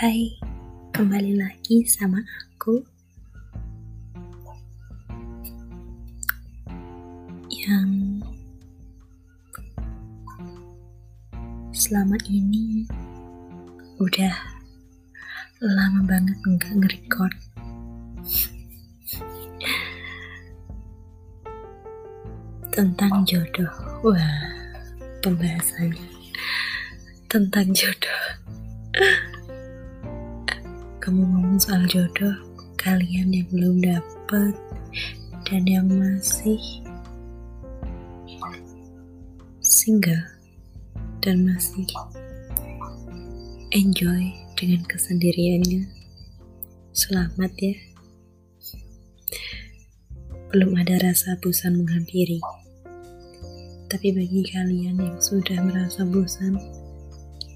Hai, kembali lagi sama aku yang selama ini udah lama banget nggak nge-record. Tentang jodoh, wah pembahasannya tentang jodoh. Kamu ngomong soal jodoh, kalian yang belum dapat dan yang masih single dan masih enjoy dengan kesendiriannya. Selamat ya. Belum ada rasa bosan menghampiri. Tapi bagi kalian yang sudah merasa bosan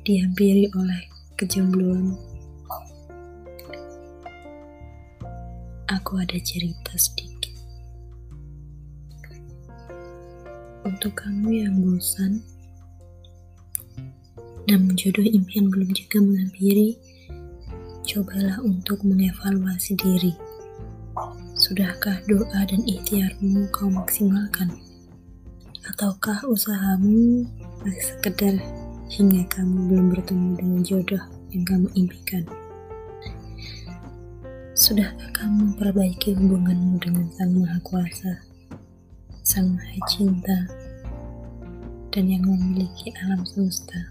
dihampiri oleh kejombloan aku ada cerita sedikit. Untuk kamu yang bosan, namun jodoh impian belum juga menghampiri, cobalah untuk mengevaluasi diri. Sudahkah doa dan ikhtiarmu kau maksimalkan? Ataukah usahamu masih sekedar hingga kamu belum bertemu dengan jodoh yang kamu impikan? Sudahkah kamu memperbaiki hubunganmu dengan Sang Maha Kuasa, Sang Maha Cinta, dan yang memiliki alam semesta?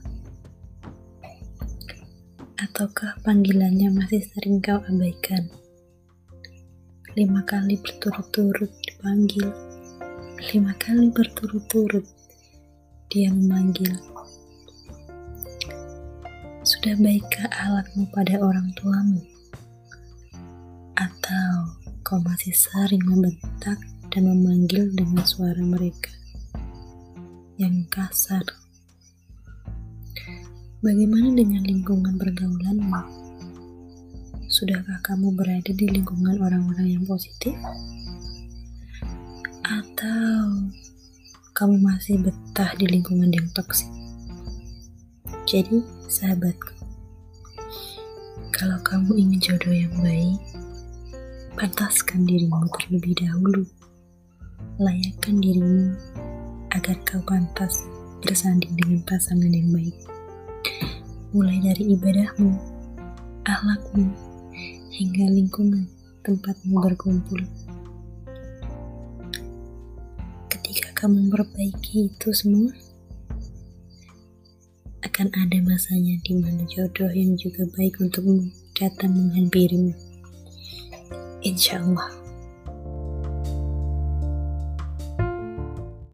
Ataukah panggilannya masih sering kau abaikan? Lima kali berturut-turut dipanggil, lima kali berturut-turut dia memanggil. Sudah baikkah alatmu pada orang tuamu? Kau masih sering membentak dan memanggil dengan suara mereka yang kasar? Bagaimana dengan lingkungan pergaulanmu? Sudahkah kamu berada di lingkungan orang-orang yang positif? Atau kamu masih betah di lingkungan yang toksik? Jadi, sahabatku, kalau kamu ingin jodoh yang baik, Pantaskan dirimu terlebih dahulu. Layakkan dirimu agar kau pantas bersanding dengan pasangan yang baik. Mulai dari ibadahmu, akhlakmu, hingga lingkungan tempatmu berkumpul. Ketika kamu memperbaiki itu semua, akan ada masanya di mana jodoh yang juga baik untukmu datang menghampirimu. 变强了